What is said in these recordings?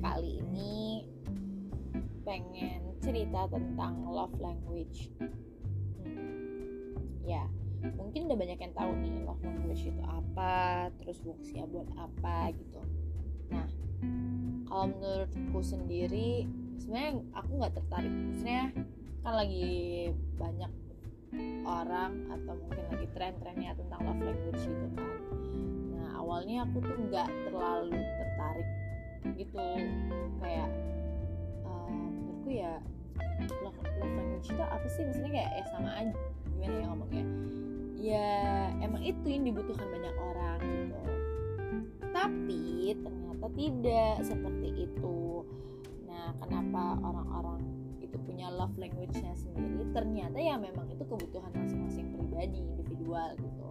kali ini pengen cerita tentang love language. Hmm, ya, mungkin udah banyak yang tahu nih love language itu apa, terus fungsinya buat apa gitu. Nah, kalau menurutku sendiri, sebenarnya aku nggak tertarik. Maksudnya kan lagi banyak orang atau mungkin lagi tren-trennya tentang love language gitu kan. Nah, awalnya aku tuh nggak terlalu tertarik gitu. Kayak uh, menurutku ya love, love language itu apa sih? Maksudnya kayak eh sama aja. Gimana ya ngomongnya? Ya emang itu yang dibutuhkan banyak orang gitu. Tapi ternyata tidak seperti itu. Nah kenapa orang-orang itu punya love language-nya sendiri? Ternyata ya memang itu kebutuhan masing-masing pribadi individual gitu.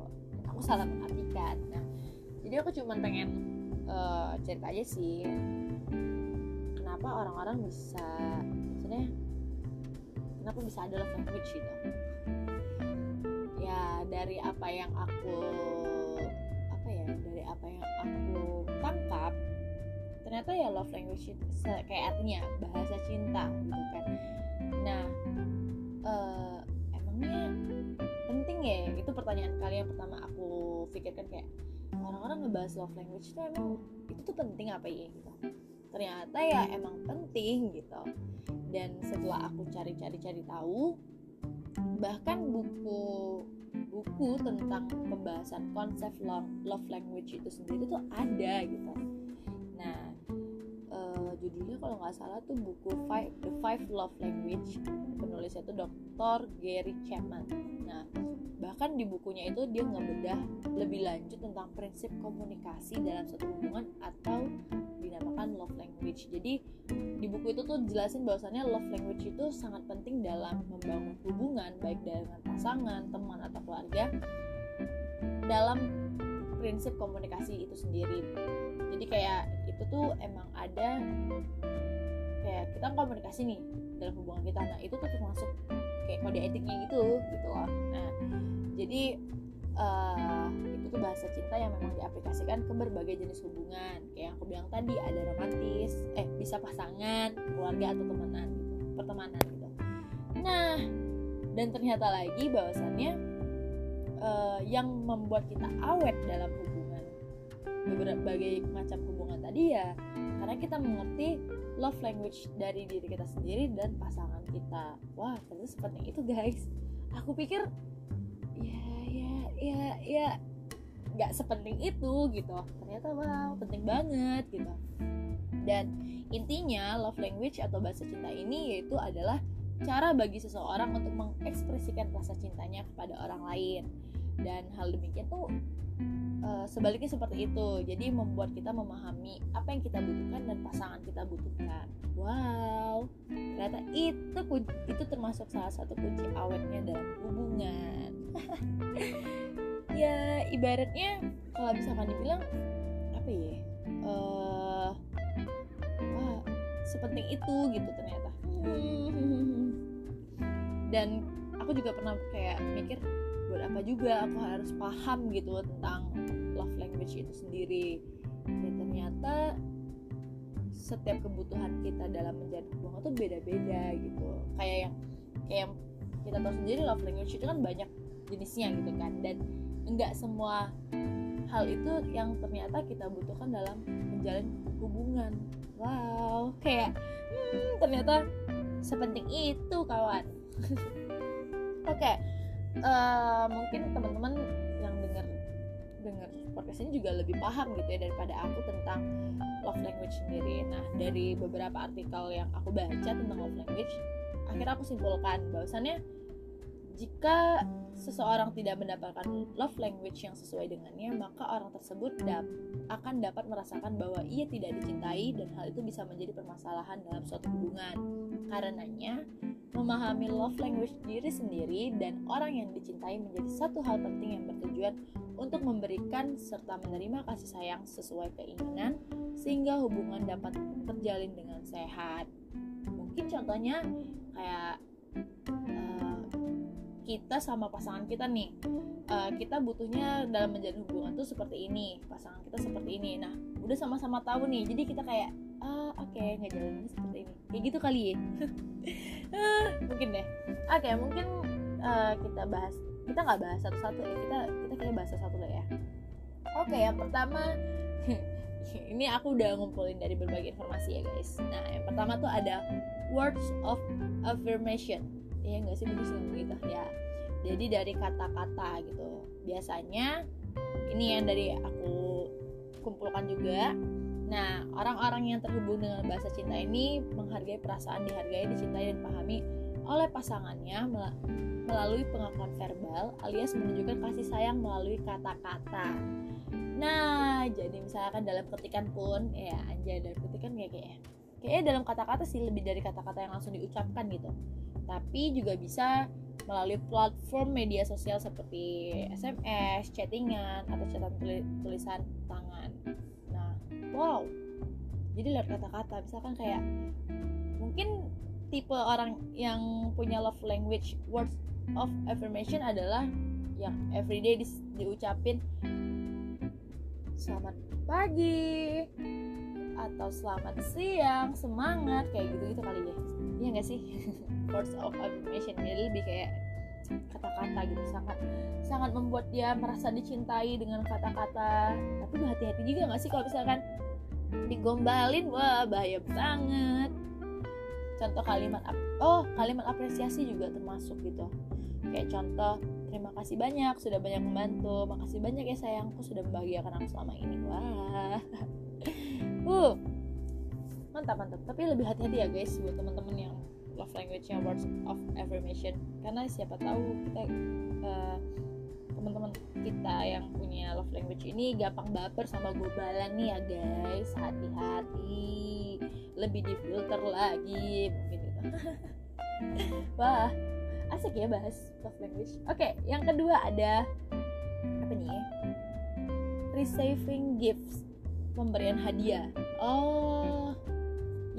Aku salah mengartikan. Nah jadi aku cuma pengen uh, cerita aja sih. Kenapa orang-orang bisa maksudnya kenapa bisa ada love language gitu? Ya dari apa yang aku apa ya dari apa yang aku tangkap ternyata ya love language itu kayak artinya bahasa cinta gitu kan. Nah uh, emangnya penting ya? Itu pertanyaan kalian pertama aku pikirkan kayak orang-orang ngebahas love language itu emang itu tuh penting apa ya gitu. Ternyata ya emang penting gitu. Dan setelah aku cari-cari-cari tahu bahkan buku buku tentang pembahasan konsep love, love language itu sendiri tuh ada gitu. Nah uh, judulnya kalau nggak salah tuh buku five, The Five Love Language penulisnya itu Dr. Gary Chapman. Nah bahkan di bukunya itu dia ngebedah lebih lanjut tentang prinsip komunikasi dalam satu hubungan atau dinamakan love language. Jadi di buku itu tuh jelasin bahwasannya love language itu sangat penting dalam membangun hubungan baik dengan pasangan teman atau keluarga dalam prinsip komunikasi itu sendiri. Jadi kayak itu tuh emang ada kayak kita komunikasi nih dalam hubungan kita. Nah itu tuh termasuk kayak kode etiknya gitu gitu loh. Nah jadi uh, itu tuh bahasa cinta yang memang diaplikasikan ke berbagai jenis hubungan. Kayak yang aku bilang tadi ada romantis eh bisa pasangan keluarga atau temenan gitu pertemanan gitu. Nah dan ternyata lagi bahwasannya uh, yang membuat kita awet dalam hubungan berbagai macam hubungan tadi ya karena kita mengerti love language dari diri kita sendiri dan pasangan kita. Wah ternyata seperti itu guys. Aku pikir ya ya ya nggak sepenting itu gitu. Ternyata wow penting banget gitu. Dan intinya love language atau bahasa cinta ini yaitu adalah cara bagi seseorang untuk mengekspresikan rasa cintanya kepada orang lain dan hal demikian tuh uh, sebaliknya seperti itu. Jadi membuat kita memahami apa yang kita butuhkan dan pasangan kita butuhkan. Wow ternyata itu itu termasuk salah satu kunci awetnya dalam hubungan. Ya ibaratnya kalau misalkan dibilang apa ya uh, wah sepenting itu gitu ternyata. Dan aku juga pernah kayak mikir buat apa juga aku harus paham gitu tentang love language itu sendiri. Ya ternyata setiap kebutuhan kita dalam menjadi hubungan tuh beda-beda gitu. Kayak yang kayak kita tahu sendiri love language itu kan banyak jenisnya gitu kan. Dan enggak semua hal itu yang ternyata kita butuhkan dalam menjalin hubungan. Wow kayak hmm, ternyata sepenting itu kawan. Oke okay uh, mungkin teman-teman yang dengar dengar podcast ini juga lebih paham gitu ya daripada aku tentang love language sendiri. Nah dari beberapa artikel yang aku baca tentang love language, akhirnya aku simpulkan bahwasannya jika seseorang tidak mendapatkan love language yang sesuai dengannya, maka orang tersebut dap akan dapat merasakan bahwa ia tidak dicintai dan hal itu bisa menjadi permasalahan dalam suatu hubungan. Karenanya, memahami love language diri sendiri dan orang yang dicintai menjadi satu hal penting yang bertujuan untuk memberikan serta menerima kasih sayang sesuai keinginan sehingga hubungan dapat terjalin dengan sehat. Mungkin contohnya kayak kita sama pasangan kita nih uh, kita butuhnya dalam menjalin hubungan tuh seperti ini pasangan kita seperti ini nah udah sama-sama tahu nih. Jadi kita kayak ah oke okay, ngejalaninnya seperti ini. Kayak gitu kali ya. Ah, mungkin deh. Oke okay, mungkin uh, kita bahas kita nggak bahas satu-satu ya. Kita kita kayak bahas satu lah ya. Oke okay, yang pertama ini aku udah ngumpulin dari berbagai informasi ya guys. Nah yang pertama tuh ada words of affirmation. Ya nggak sih? Begitu ngomong gitu ya. Jadi dari kata-kata gitu. Biasanya ini yang dari aku kumpulkan juga. Nah orang-orang yang terhubung dengan bahasa cinta ini menghargai perasaan dihargai dicintai dan pahami oleh pasangannya melalui pengakuan verbal alias menunjukkan kasih sayang melalui kata-kata. Nah, jadi misalkan dalam ketikan pun ya anjay dalam ketikan kayak kayak kayaknya dalam kata-kata sih lebih dari kata-kata yang langsung diucapkan gitu. Tapi juga bisa melalui platform media sosial seperti SMS, chattingan, atau catatan tulisan tangan. Nah, wow. Jadi lewat kata-kata, misalkan kayak mungkin tipe orang yang punya love language words of affirmation adalah yang everyday di, diucapin selamat pagi atau selamat siang semangat kayak gitu gitu kali ya iya gak sih? Words of affirmation. Jadi lebih kayak kata-kata gitu. Sangat sangat membuat dia merasa dicintai dengan kata-kata. Tapi hati-hati juga gak sih kalau misalkan digombalin? Wah bahaya banget. Contoh kalimat oh kalimat apresiasi juga termasuk gitu. Kayak contoh terima kasih banyak sudah banyak membantu. Makasih banyak ya sayangku sudah membahagiakan aku selama ini. Wah. Uh mantap mantap. Tapi lebih hati-hati ya guys buat teman-teman yang love language-nya words of affirmation. Karena siapa tahu kita uh, teman-teman kita yang punya love language ini gampang baper sama gobalan nih ya guys. Hati-hati. Lebih difilter lagi mungkin gitu. Wah asik ya bahas love language. Oke okay, yang kedua ada apa nih receiving gifts pemberian hadiah. Oh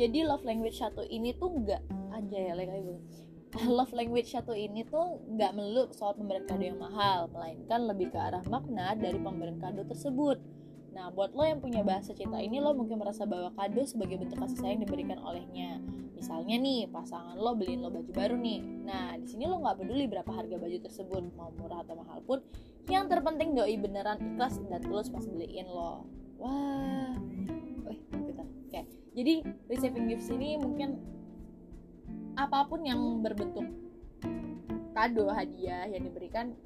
jadi love language satu ini tuh nggak aja ya like love language satu ini tuh nggak melulu soal pemberian kado yang mahal melainkan lebih ke arah makna dari pemberian kado tersebut Nah, buat lo yang punya bahasa cinta ini, lo mungkin merasa bahwa kado sebagai bentuk kasih sayang diberikan olehnya. Misalnya nih, pasangan lo beliin lo baju baru nih. Nah, di sini lo nggak peduli berapa harga baju tersebut, mau murah atau mahal pun. Yang terpenting doi beneran ikhlas dan tulus pas beliin lo. Wah. Oke, jadi receiving gifts ini mungkin apa pun yang berbentuk kado hadiah yang diberikan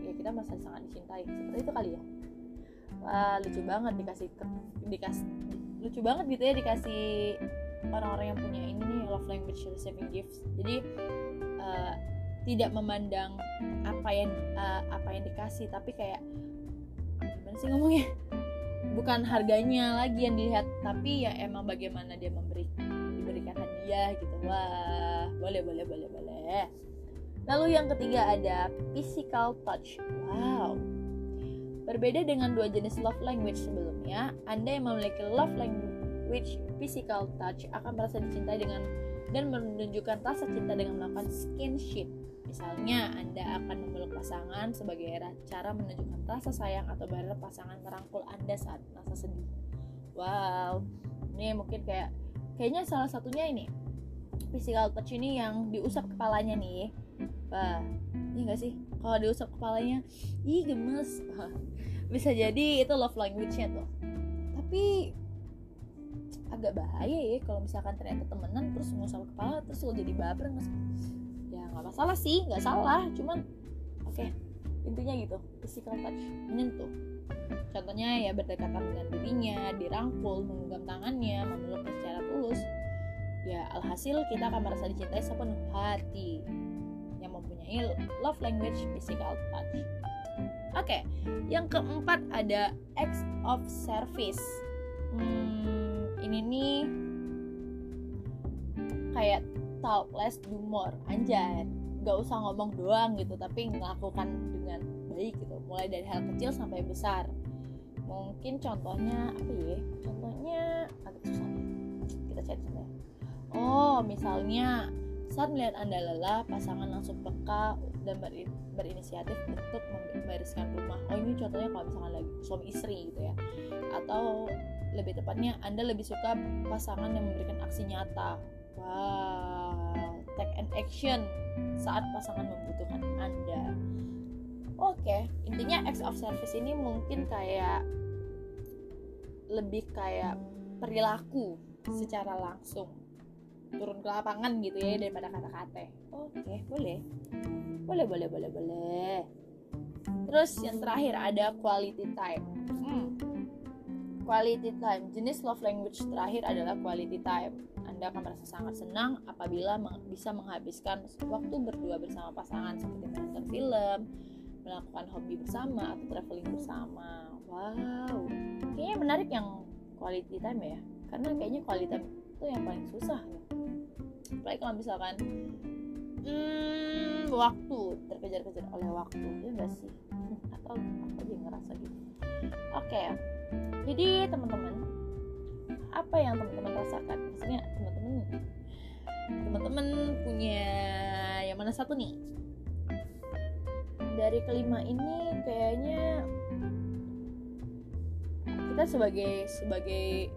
ya kita masih sangat dicintai. Seperti itu kali ya. Wah lucu banget dikasih dikasih lucu banget gitu ya dikasih orang-orang yang punya ini nih love language receiving gifts. Jadi uh, tidak memandang apa yang uh, apa yang dikasih tapi kayak gimana sih ngomongnya bukan harganya lagi yang dilihat tapi ya emang bagaimana dia memberi diberikan hadiah gitu. Wah boleh boleh boleh boleh. Lalu yang ketiga ada physical touch. Wow. Berbeda dengan dua jenis love language sebelumnya, Anda yang memiliki love language physical touch akan merasa dicintai dengan dan menunjukkan rasa cinta dengan melakukan skinship. Misalnya, Anda akan memeluk pasangan sebagai cara menunjukkan rasa sayang atau berharap pasangan merangkul Anda saat merasa sedih. Wow, ini mungkin kayak kayaknya salah satunya ini physical touch ini yang diusap kepalanya nih. Wah, ini iya gak sih? Kalau diusap kepalanya, ih gemes. bisa jadi itu love language-nya tuh tapi agak bahaya ya kalau misalkan ternyata temenan terus ngusap kepala terus lo jadi baper nggak masalah sih nggak salah cuman oke okay, intinya gitu physical touch menyentuh contohnya ya berdekatan dengan dirinya dirangkul menggenggam tangannya memeluknya secara tulus ya alhasil kita akan merasa dicintai sepenuh hati yang mempunyai love language physical touch Oke, okay. yang keempat ada acts of service. Hmm, ini nih kayak talk less do more, anjay. Gak usah ngomong doang gitu, tapi melakukan dengan baik gitu. Mulai dari hal kecil sampai besar. Mungkin contohnya apa ya? Contohnya agak susah nih. Kita cari sebentar. Oh, misalnya saat melihat Anda lelah, pasangan langsung peka dan ber, berinisiatif untuk membereskan rumah oh ini contohnya kalau misalkan lagi suami istri gitu ya atau lebih tepatnya anda lebih suka pasangan yang memberikan aksi nyata wow take an action saat pasangan membutuhkan anda. Oke okay. intinya acts of service ini mungkin kayak lebih kayak perilaku secara langsung. Turun ke lapangan gitu ya daripada kata-kata. Oke okay, boleh. Boleh boleh boleh boleh. Terus yang terakhir ada quality time. Hmm. Quality time. Jenis love language terakhir adalah quality time. Anda akan merasa sangat senang apabila bisa menghabiskan waktu berdua bersama pasangan seperti menonton film melakukan hobi bersama atau traveling bersama. Wow. Kayaknya menarik yang quality time ya. Karena kayaknya quality time itu yang paling susah. Ya kalau misalkan hmm, waktu. Terkejar-kejar oleh waktu. Ya enggak sih? Atau aku aja ngerasa gitu? Oke. okay. Jadi teman-teman apa yang teman-teman rasakan? Maksudnya teman-teman teman-teman punya yang mana satu nih? Dari kelima ini kayaknya kita sebagai sebagai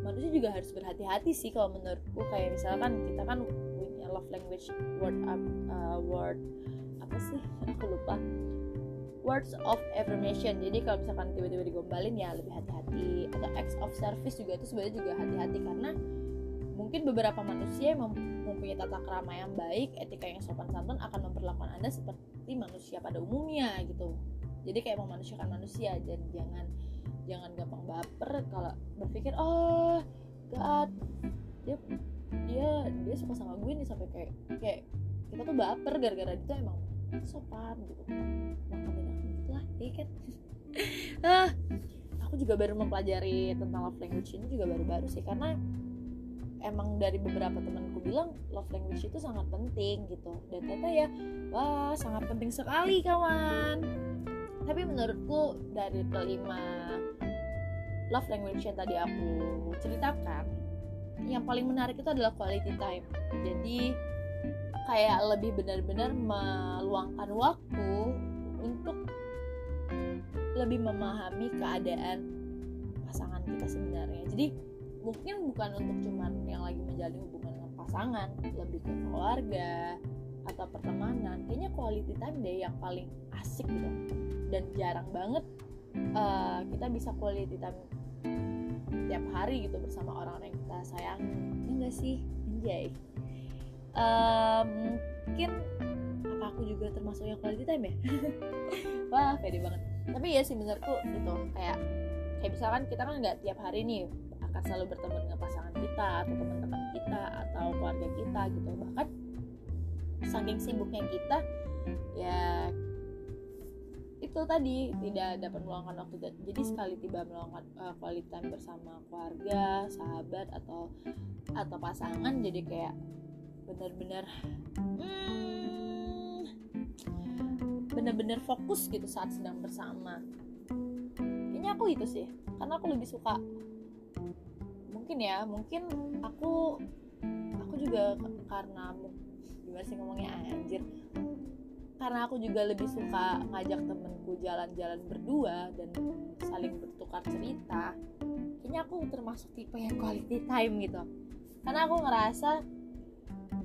manusia juga harus berhati-hati sih kalau menurutku. Kayak misalkan kita kan punya love language word uh, word apa sih? Aku lupa words of affirmation. Jadi kalau misalkan tiba-tiba digombalin ya lebih hati-hati. Atau acts of service juga itu sebenarnya juga hati-hati. Karena mungkin beberapa manusia yang mempunyai tata krama yang baik etika yang sopan santun akan memperlakukan anda seperti manusia pada umumnya gitu. Jadi kayak memanusiakan manusia dan jangan jangan gampang baper kalau berpikir oh God dia dia dia suka sama gue nih sampai kayak kayak kita tuh baper gara-gara dia tuh emang sopan gitu. Makanya aku gitu lah ya kan? Ah aku juga baru mempelajari tentang love language ini juga baru-baru sih karena emang dari beberapa temanku bilang love language itu sangat penting gitu. Dan ternyata ya wah sangat penting sekali kawan. Tapi menurutku dari kelima love language yang tadi aku ceritakan yang paling menarik itu adalah quality time. Jadi kayak lebih benar-benar meluangkan waktu untuk lebih memahami keadaan pasangan kita sebenarnya. Jadi mungkin bukan untuk cuman yang lagi menjalin hubungan dengan pasangan lebih ke keluarga atau pertemanan. Kayaknya quality time deh yang paling asik gitu. Dan jarang banget uh, kita bisa quality time tiap hari gitu bersama orang-orang yang kita sayang ya enggak sih? Anjay uh, mungkin apa aku juga termasuk yang quality time ya? Wah pede banget tapi ya sih menurutku itu kayak kayak misalkan kita kan nggak tiap hari nih akan selalu bertemu dengan pasangan kita atau teman-teman kita atau keluarga kita gitu. Bahkan saking sibuknya kita ya itu tadi tidak dapat meluangkan waktu jadi sekali tiba meluangkan uh, quality time bersama keluarga sahabat atau atau pasangan jadi kayak benar-benar hmm, benar-benar fokus gitu saat sedang bersama. Kayaknya aku itu sih karena aku lebih suka mungkin ya mungkin aku aku juga karena gimana sih ngomongnya anjir. Karena aku juga lebih suka ngajak temenku jalan-jalan berdua dan saling bertukar cerita kayaknya aku termasuk tipe yang quality time gitu. Karena aku ngerasa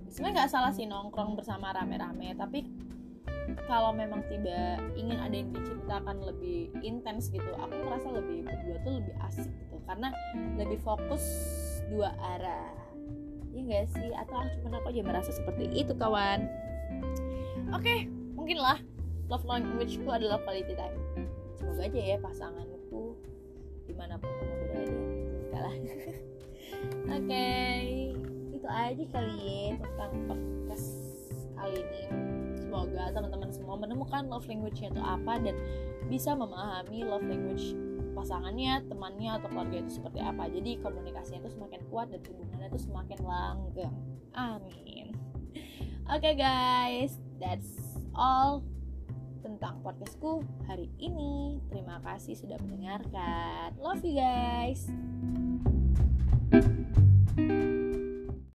sebenarnya nggak salah sih nongkrong bersama rame-rame tapi kalau memang tiba ingin ada yang diceritakan lebih intens gitu aku ngerasa lebih berdua tuh lebih asik gitu. Karena lebih fokus dua arah. Ya gak sih? Atau cuma aku aja merasa seperti itu kawan. Oke okay, mungkin lah. Love language ku adalah quality time. Semoga aja ya pasanganku di mana pun kamu berada kalah oke okay. itu aja kali ya tentang podcast menemukan love language itu apa dan bisa memahami love language pasangannya, temannya atau keluarga itu seperti apa. Jadi komunikasinya itu semakin kuat dan hubungannya itu semakin langgeng. Amin. Oke okay guys, that's all tentang podcastku hari ini. Terima kasih sudah mendengarkan. Love you guys.